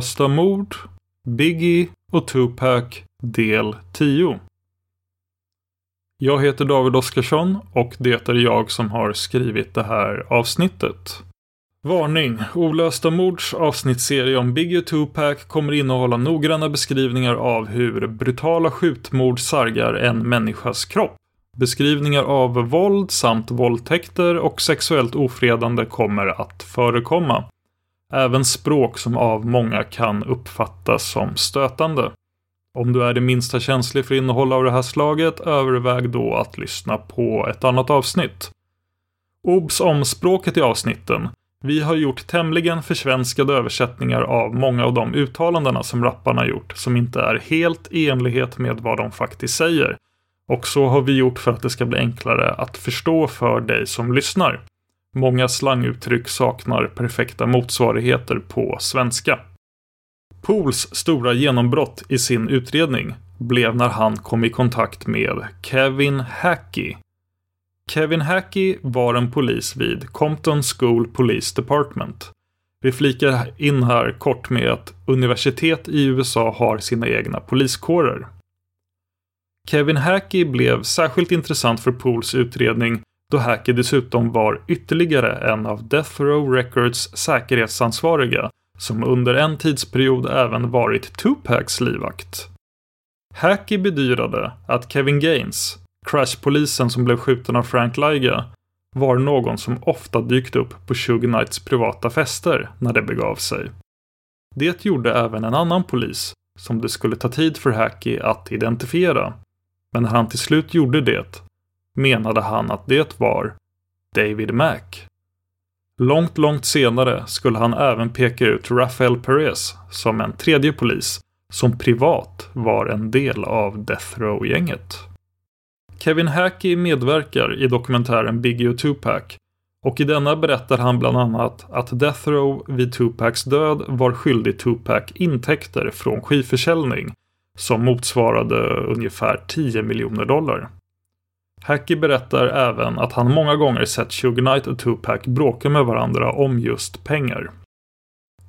Olösta mord, Biggie och Tupac del 10. Jag heter David Oskarsson och det är jag som har skrivit det här avsnittet. Varning! Olösta mords avsnittsserie om Biggie och Tupac kommer innehålla noggranna beskrivningar av hur brutala skjutmord sargar en människas kropp. Beskrivningar av våld samt våldtäkter och sexuellt ofredande kommer att förekomma. Även språk som av många kan uppfattas som stötande. Om du är det minsta känslig för innehåll av det här slaget, överväg då att lyssna på ett annat avsnitt. Obs om språket i avsnitten. Vi har gjort tämligen försvenskade översättningar av många av de uttalandena som rapparna gjort, som inte är helt i enlighet med vad de faktiskt säger. Och så har vi gjort för att det ska bli enklare att förstå för dig som lyssnar. Många slanguttryck saknar perfekta motsvarigheter på svenska. Pools stora genombrott i sin utredning blev när han kom i kontakt med Kevin Hackey. Kevin Hackey var en polis vid Compton School Police Department. Vi flikar in här kort med att universitet i USA har sina egna poliskårer. Kevin Hackey blev särskilt intressant för Pools utredning då Hackey dessutom var ytterligare en av Death Row Records säkerhetsansvariga som under en tidsperiod även varit Tupacs livvakt. Hackey bedyrade att Kevin Gaines, Crash-polisen som blev skjuten av Frank Liga, var någon som ofta dykt upp på Suge Knights privata fester när det begav sig. Det gjorde även en annan polis som det skulle ta tid för Hackey att identifiera. Men när han till slut gjorde det menade han att det var David Mack. Långt, långt senare skulle han även peka ut Rafael Perez som en tredje polis som privat var en del av Death Row-gänget. Kevin Hackey medverkar i dokumentären Biggie och Tupac och i denna berättar han bland annat att Death Row vid Tupacs död var skyldig Tupac intäkter från skivförsäljning som motsvarade ungefär 10 miljoner dollar. Hackey berättar även att han många gånger sett Suge Knight och Tupac bråka med varandra om just pengar.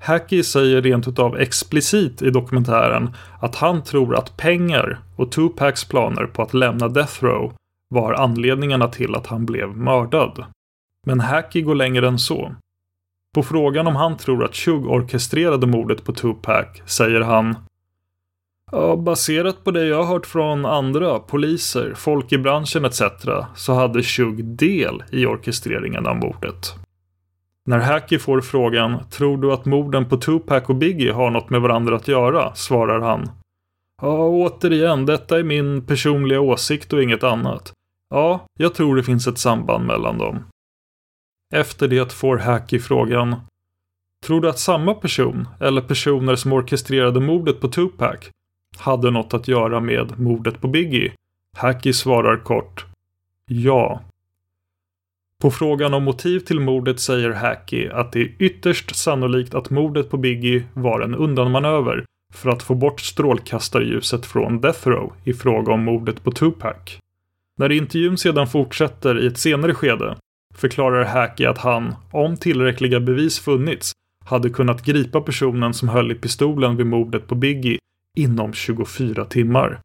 Hackey säger rent utav explicit i dokumentären att han tror att pengar och Tupacs planer på att lämna Death Row var anledningarna till att han blev mördad. Men Hackey går längre än så. På frågan om han tror att Shug orkestrerade mordet på Tupac säger han Ja, baserat på det jag har hört från andra, poliser, folk i branschen etc. så hade Shug del i orkestreringen av mordet. När Hacky får frågan “Tror du att morden på Tupac och Biggie har något med varandra att göra?” svarar han Ja, återigen, detta är min personliga åsikt och inget annat. Ja, jag tror det finns ett samband mellan dem. Efter det får Hacky frågan Tror du att samma person, eller personer som orkestrerade mordet på Tupac, hade något att göra med mordet på Biggie? Hacky svarar kort Ja. På frågan om motiv till mordet säger Hacky att det är ytterst sannolikt att mordet på Biggie var en undanmanöver för att få bort strålkastarljuset från Death Row i fråga om mordet på Tupac. När intervjun sedan fortsätter i ett senare skede förklarar Hacky att han, om tillräckliga bevis funnits, hade kunnat gripa personen som höll i pistolen vid mordet på Biggie inom 24 timmar.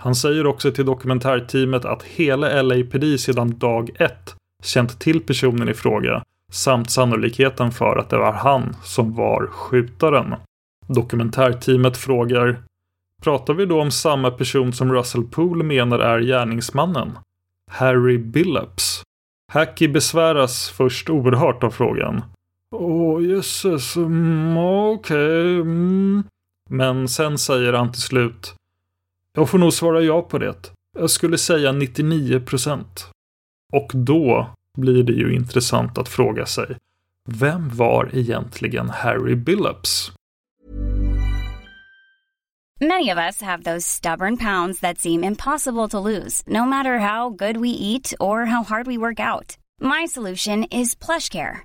Han säger också till dokumentärteamet att hela LAPD sedan dag ett känt till personen i fråga samt sannolikheten för att det var han som var skjutaren. Dokumentärteamet frågar Pratar vi då om samma person som Russell Poole menar är gärningsmannen? Harry Billups. Hacky besväras först oerhört av frågan. Åh jösses, mm, okej. Okay, mm. Men sen säger han till slut. Jag får nog svara ja på det. Jag skulle säga 99 procent. Och då blir det ju intressant att fråga sig. Vem var egentligen Harry Billups? Many of us have those stubborn pounds that seem impossible to lose, no matter how good we eat or how hard we work out. My solution is plush care.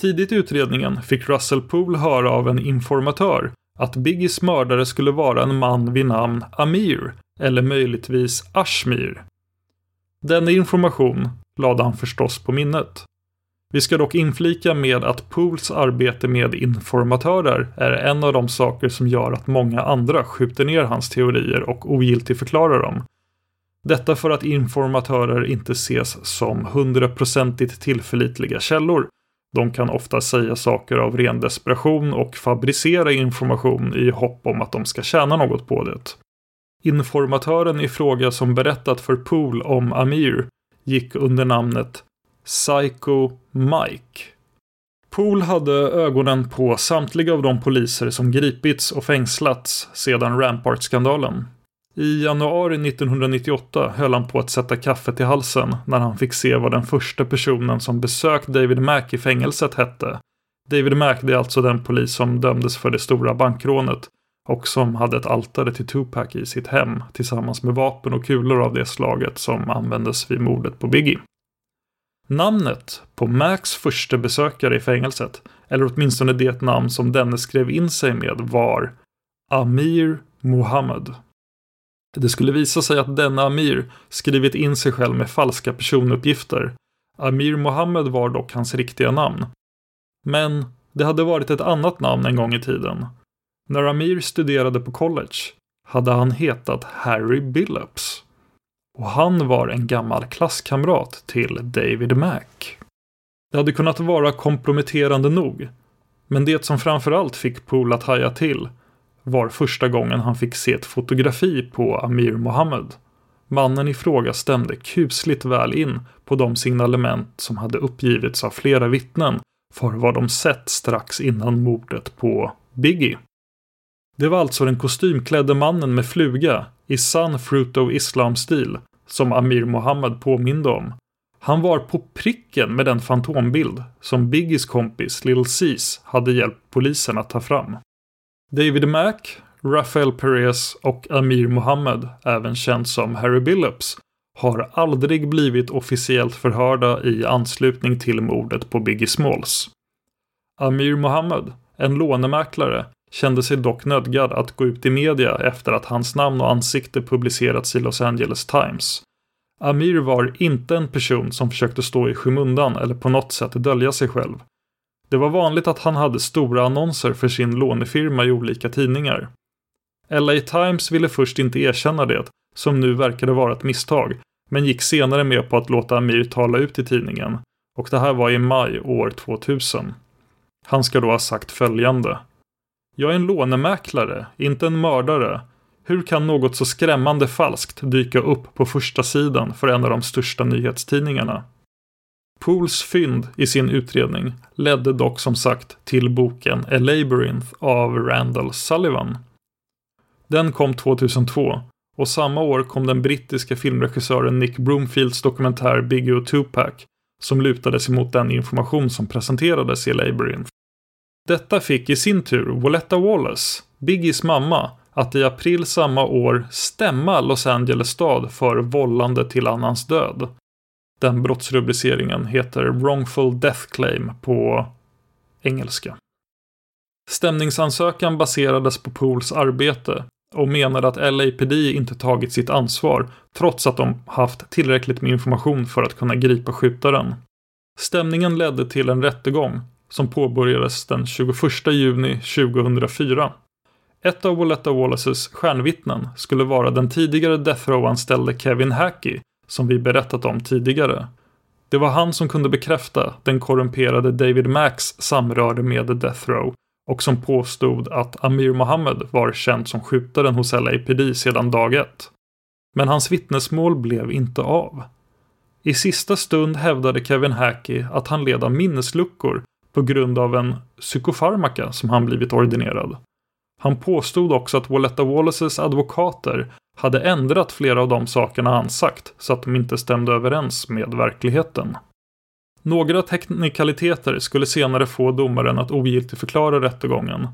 Tidigt i utredningen fick Russell Poole höra av en informatör att Biggies mördare skulle vara en man vid namn Amir, eller möjligtvis Ashmir. Denna information lade han förstås på minnet. Vi ska dock inflika med att Pools arbete med informatörer är en av de saker som gör att många andra skjuter ner hans teorier och ogiltigförklarar dem. Detta för att informatörer inte ses som hundraprocentigt tillförlitliga källor. De kan ofta säga saker av ren desperation och fabricera information i hopp om att de ska tjäna något på det. Informatören i fråga som berättat för Pool om Amir gick under namnet Psycho Mike. Pool hade ögonen på samtliga av de poliser som gripits och fängslats sedan Rampart-skandalen. I januari 1998 höll han på att sätta kaffet i halsen när han fick se vad den första personen som besökt David Mack i fängelset hette. David Mack är alltså den polis som dömdes för det stora bankrånet och som hade ett altare till Tupac i sitt hem tillsammans med vapen och kulor av det slaget som användes vid mordet på Biggie. Namnet på Macs första besökare i fängelset, eller åtminstone det namn som denne skrev in sig med, var Amir Mohammed. Det skulle visa sig att denna Amir skrivit in sig själv med falska personuppgifter. Amir Mohammed var dock hans riktiga namn. Men det hade varit ett annat namn en gång i tiden. När Amir studerade på college hade han hetat Harry Billups. Och han var en gammal klasskamrat till David Mac. Det hade kunnat vara komprometterande nog. Men det som framförallt fick Pool att haja till var första gången han fick se ett fotografi på Amir Mohammed. Mannen i fråga stämde kusligt väl in på de signalement som hade uppgivits av flera vittnen för vad de sett strax innan mordet på Biggie. Det var alltså den kostymklädde mannen med fluga i sann Fruit of Islam-stil som Amir Mohammed påminde om. Han var på pricken med den fantombild som Biggies kompis Little Seas hade hjälpt polisen att ta fram. David Mac, Rafael Perez och Amir Mohammed, även känd som Harry Billups, har aldrig blivit officiellt förhörda i anslutning till mordet på Biggie Smalls. Amir Mohammed, en lånemäklare, kände sig dock nödgad att gå ut i media efter att hans namn och ansikte publicerats i Los Angeles Times. Amir var inte en person som försökte stå i skymundan eller på något sätt dölja sig själv. Det var vanligt att han hade stora annonser för sin lånefirma i olika tidningar. LA Times ville först inte erkänna det, som nu verkade vara ett misstag, men gick senare med på att låta Amir tala ut i tidningen. Och det här var i maj år 2000. Han ska då ha sagt följande. Jag är en lånemäklare, inte en mördare. Hur kan något så skrämmande falskt dyka upp på första sidan för en av de största nyhetstidningarna? Pools fynd i sin utredning ledde dock som sagt till boken A Labyrinth av Randall Sullivan. Den kom 2002 och samma år kom den brittiska filmregissören Nick Broomfields dokumentär Biggie och Tupac som lutade sig mot den information som presenterades i Labyrinth. Detta fick i sin tur Walletta Wallace, Biggies mamma, att i april samma år stämma Los Angeles stad för vållande till annans död. Den brottsrubriceringen heter Wrongful Death Claim på engelska. Stämningsansökan baserades på Pools arbete och menade att LAPD inte tagit sitt ansvar trots att de haft tillräckligt med information för att kunna gripa skjutaren. Stämningen ledde till en rättegång som påbörjades den 21 juni 2004. Ett av Walletta Wallaces stjärnvittnen skulle vara den tidigare Death Row-anställde Kevin Hackey som vi berättat om tidigare. Det var han som kunde bekräfta den korrumperade David Max samröre med Death Row och som påstod att Amir Mohammed var känd som skjutaren hos LAPD sedan dag ett. Men hans vittnesmål blev inte av. I sista stund hävdade Kevin Hackey att han led av minnesluckor på grund av en psykofarmaka som han blivit ordinerad. Han påstod också att Walletta Wallaces advokater hade ändrat flera av de sakerna han sagt så att de inte stämde överens med verkligheten. Några teknikaliteter skulle senare få domaren att ogiltigförklara rättegången.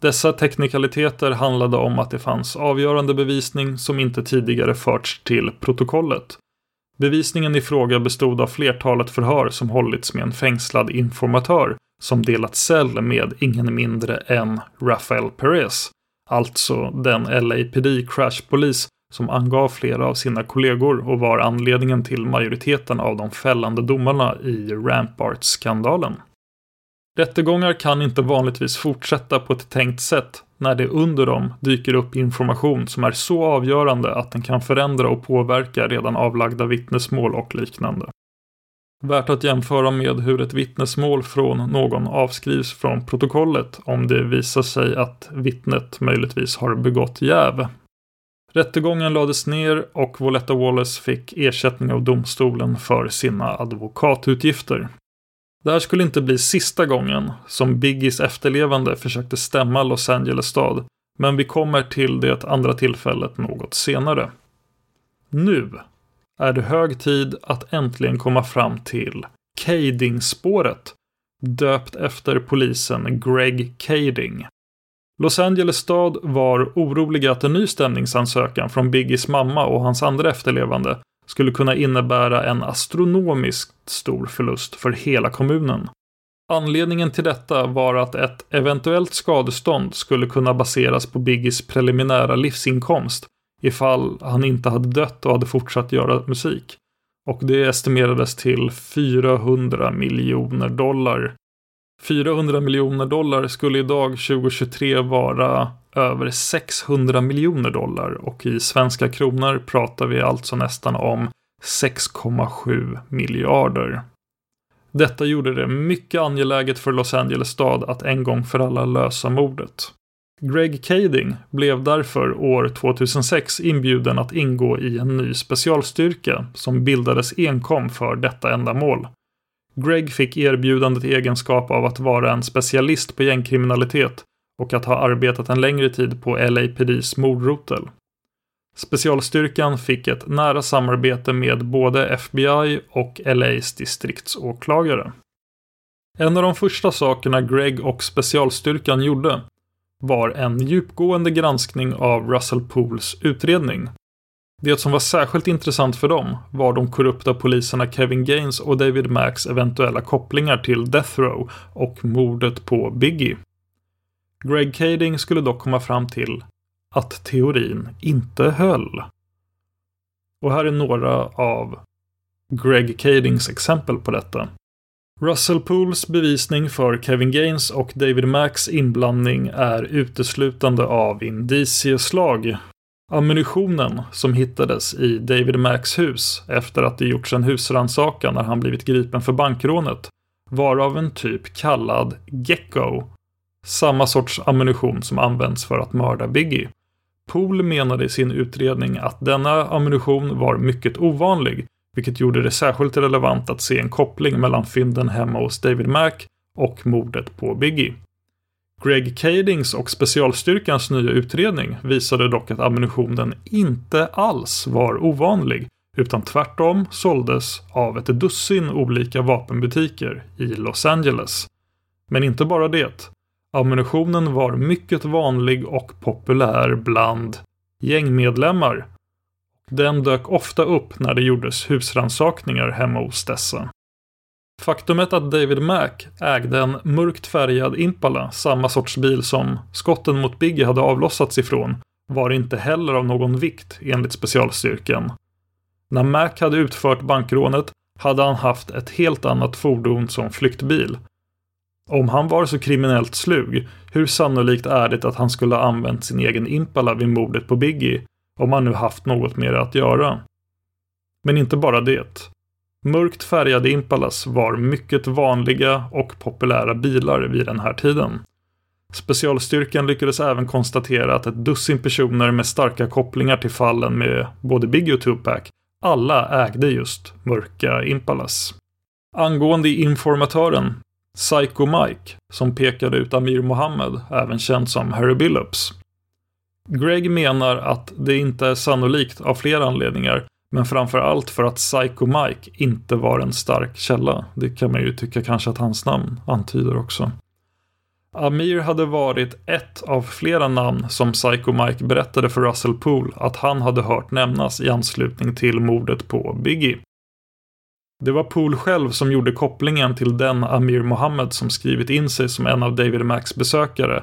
Dessa teknikaliteter handlade om att det fanns avgörande bevisning som inte tidigare förts till protokollet. Bevisningen i fråga bestod av flertalet förhör som hållits med en fängslad informatör som delat cell med ingen mindre än Rafael Perez, alltså den LAPD-crashpolis som angav flera av sina kollegor och var anledningen till majoriteten av de fällande domarna i Rampart-skandalen. Rättegångar kan inte vanligtvis fortsätta på ett tänkt sätt när det under dem dyker upp information som är så avgörande att den kan förändra och påverka redan avlagda vittnesmål och liknande. Värt att jämföra med hur ett vittnesmål från någon avskrivs från protokollet om det visar sig att vittnet möjligtvis har begått jäv. Rättegången lades ner och Voletta Wallace fick ersättning av domstolen för sina advokatutgifter. Det här skulle inte bli sista gången som Biggies efterlevande försökte stämma Los Angeles stad, men vi kommer till det andra tillfället något senare. Nu är det hög tid att äntligen komma fram till Kading-spåret, döpt efter polisen Greg Kading. Los Angeles stad var oroliga att en ny stämningsansökan från Biggies mamma och hans andra efterlevande skulle kunna innebära en astronomiskt stor förlust för hela kommunen. Anledningen till detta var att ett eventuellt skadestånd skulle kunna baseras på Biggies preliminära livsinkomst ifall han inte hade dött och hade fortsatt göra musik. Och det estimerades till 400 miljoner dollar. 400 miljoner dollar skulle idag 2023 vara över 600 miljoner dollar och i svenska kronor pratar vi alltså nästan om 6,7 miljarder. Detta gjorde det mycket angeläget för Los Angeles stad att en gång för alla lösa mordet. Greg Kading blev därför år 2006 inbjuden att ingå i en ny specialstyrka som bildades enkom för detta ändamål. Greg fick erbjudandet i egenskap av att vara en specialist på gängkriminalitet och att ha arbetat en längre tid på LAPDs mordrotel. Specialstyrkan fick ett nära samarbete med både FBI och LAs distriktsåklagare. En av de första sakerna Greg och specialstyrkan gjorde var en djupgående granskning av Russell Pools utredning. Det som var särskilt intressant för dem var de korrupta poliserna Kevin Gaines och David Max eventuella kopplingar till Death Row och mordet på Biggie. Greg Kading skulle dock komma fram till att teorin inte höll. Och här är några av Greg Kadings exempel på detta. Russell Pools bevisning för Kevin Gaines och David Macks inblandning är uteslutande av indicieslag. Ammunitionen som hittades i David Macks hus efter att det gjorts en husrannsakan när han blivit gripen för bankrånet var av en typ kallad Gecko. Samma sorts ammunition som används för att mörda Biggie. Pool menade i sin utredning att denna ammunition var mycket ovanlig vilket gjorde det särskilt relevant att se en koppling mellan fynden hemma hos David Mac och mordet på Biggie. Greg Kadings och specialstyrkans nya utredning visade dock att ammunitionen inte alls var ovanlig utan tvärtom såldes av ett dussin olika vapenbutiker i Los Angeles. Men inte bara det. Ammunitionen var mycket vanlig och populär bland gängmedlemmar den dök ofta upp när det gjordes husransakningar hemma hos dessa. Faktumet att David Mac ägde en mörkt färgad Impala, samma sorts bil som skotten mot Biggie hade avlossats ifrån, var inte heller av någon vikt enligt specialstyrkan. När Mac hade utfört bankrånet hade han haft ett helt annat fordon som flyktbil. Om han var så kriminellt slug, hur sannolikt är det att han skulle ha använt sin egen Impala vid mordet på Biggie om han nu haft något mer att göra. Men inte bara det. Mörkt färgade Impalas var mycket vanliga och populära bilar vid den här tiden. Specialstyrkan lyckades även konstatera att ett dussin personer med starka kopplingar till fallen med både Biggie och Tupac alla ägde just mörka Impalas. Angående informatören Psycho Mike, som pekade ut Amir Mohammed, även känd som Harry Billups, Greg menar att det inte är sannolikt av flera anledningar, men framför allt för att Psycho Mike inte var en stark källa. Det kan man ju tycka kanske att hans namn antyder också. Amir hade varit ett av flera namn som Psycho Mike berättade för Russell Poole att han hade hört nämnas i anslutning till mordet på Biggie. Det var Poole själv som gjorde kopplingen till den Amir Mohammed som skrivit in sig som en av David Max besökare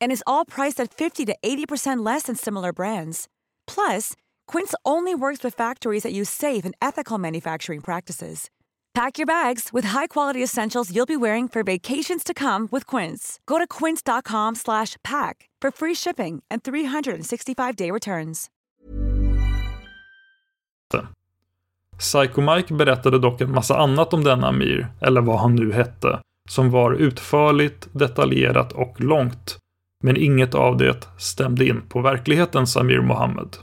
and is all priced at 50 to 80% less than similar brands. Plus, Quince only works with factories that use safe and ethical manufacturing practices. Pack your bags with high-quality essentials you'll be wearing for vacations to come with Quince. Go to quince.com/pack for free shipping and 365-day returns. Psycho Mike berättade dock en massa annat om denna Amir, eller vad han nu hette, som var utförligt, detaljerat och långt. Men inget av det stämde in på verklighetens Amir Mohammed.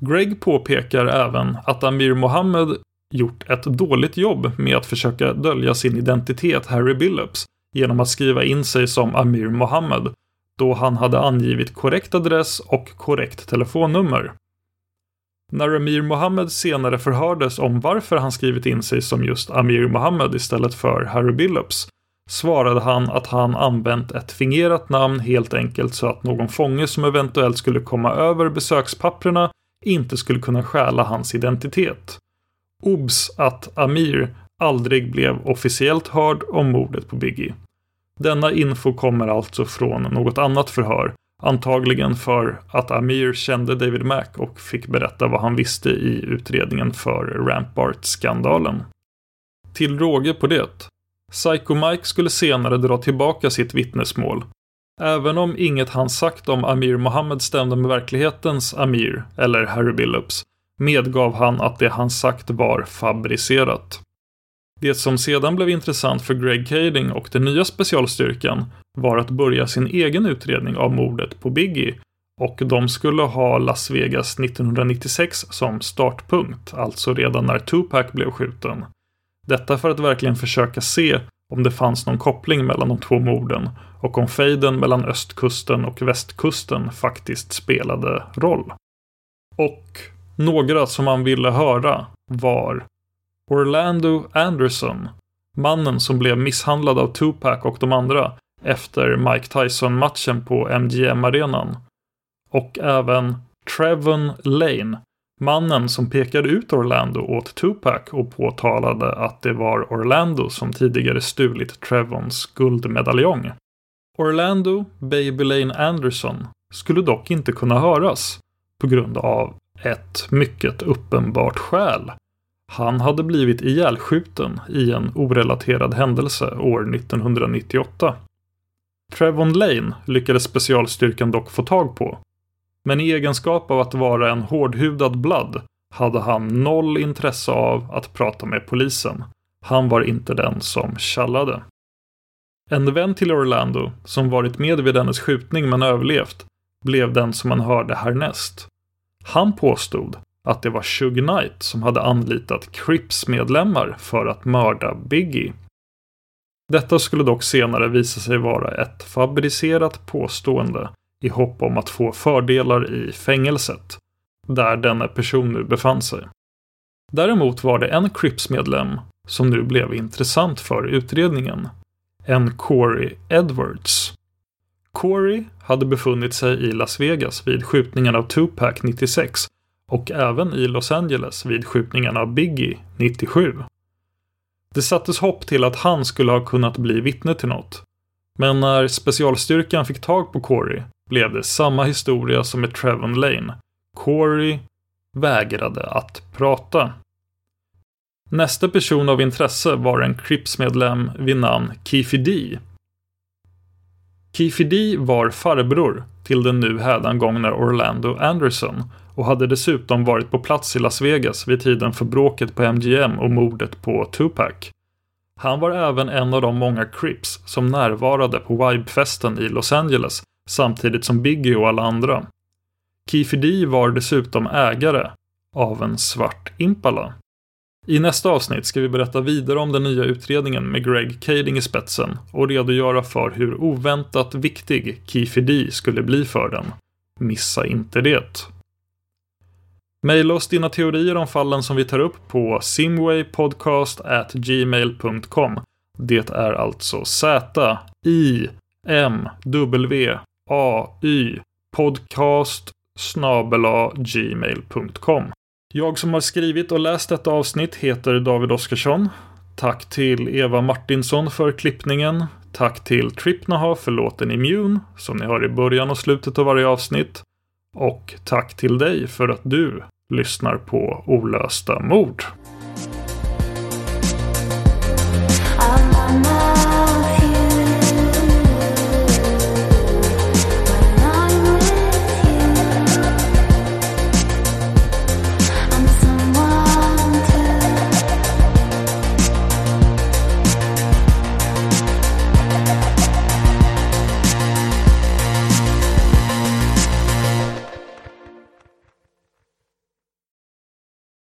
Greg påpekar även att Amir Mohammed gjort ett dåligt jobb med att försöka dölja sin identitet Harry Billups genom att skriva in sig som Amir Mohammed då han hade angivit korrekt adress och korrekt telefonnummer. När Amir Mohammed senare förhördes om varför han skrivit in sig som just Amir Mohammed istället för Harry Billups svarade han att han använt ett fingerat namn helt enkelt så att någon fånge som eventuellt skulle komma över besökspapperna inte skulle kunna stjäla hans identitet. Obs att Amir aldrig blev officiellt hörd om mordet på Biggie. Denna info kommer alltså från något annat förhör, antagligen för att Amir kände David Mack och fick berätta vad han visste i utredningen för Rampart-skandalen. Till råge på det, Psycho Mike skulle senare dra tillbaka sitt vittnesmål. Även om inget han sagt om Amir Mohammed stämde med verklighetens Amir, eller Harry Billups, medgav han att det han sagt var fabricerat. Det som sedan blev intressant för Greg Kading och den nya specialstyrkan var att börja sin egen utredning av mordet på Biggie och de skulle ha Las Vegas 1996 som startpunkt, alltså redan när Tupac blev skjuten. Detta för att verkligen försöka se om det fanns någon koppling mellan de två morden och om fejden mellan östkusten och västkusten faktiskt spelade roll. Och några som man ville höra var Orlando Anderson, mannen som blev misshandlad av Tupac och de andra efter Mike Tyson-matchen på MGM-arenan. Och även Trevon Lane, mannen som pekade ut Orlando åt Tupac och påtalade att det var Orlando som tidigare stulit Trevons guldmedaljong. Orlando Baby Lane Anderson skulle dock inte kunna höras på grund av ett mycket uppenbart skäl. Han hade blivit ihjälskjuten i en orelaterad händelse år 1998. Trevon Lane lyckades specialstyrkan dock få tag på. Men i egenskap av att vara en hårdhudad Blood hade han noll intresse av att prata med polisen. Han var inte den som tjallade. En vän till Orlando, som varit med vid dennes skjutning men överlevt, blev den som man hörde härnäst. Han påstod att det var Shug Knight som hade anlitat Crips-medlemmar för att mörda Biggie. Detta skulle dock senare visa sig vara ett fabricerat påstående i hopp om att få fördelar i fängelset, där denna person nu befann sig. Däremot var det en Crips-medlem som nu blev intressant för utredningen. En Corey Edwards. Corey hade befunnit sig i Las Vegas vid skjutningen av Tupac 96 och även i Los Angeles vid skjutningen av Biggie 97. Det sattes hopp till att han skulle ha kunnat bli vittne till något. Men när specialstyrkan fick tag på Corey blev det samma historia som med Trevon Lane. Corey vägrade att prata. Nästa person av intresse var en Crips-medlem vid namn Keefy D. Keefy D var farbror till den nu hädangångna Orlando Anderson och hade dessutom varit på plats i Las Vegas vid tiden för bråket på MGM och mordet på Tupac. Han var även en av de många Crips som närvarade på Vibe-festen i Los Angeles samtidigt som Biggie och alla andra. Keefe D var dessutom ägare av en svart Impala. I nästa avsnitt ska vi berätta vidare om den nya utredningen med Greg Kading i spetsen och redogöra för hur oväntat viktig Keefe D skulle bli för den. Missa inte det. Maila oss dina teorier om fallen som vi tar upp på simwaypodcast@gmail.com. Det är alltså Z I M W ay podcast gmail.com. Jag som har skrivit och läst detta avsnitt heter David Oskarsson. Tack till Eva Martinsson för klippningen. Tack till Tripnaha för låten Immune som ni hör i början och slutet av varje avsnitt. Och tack till dig för att du lyssnar på Olösta mord.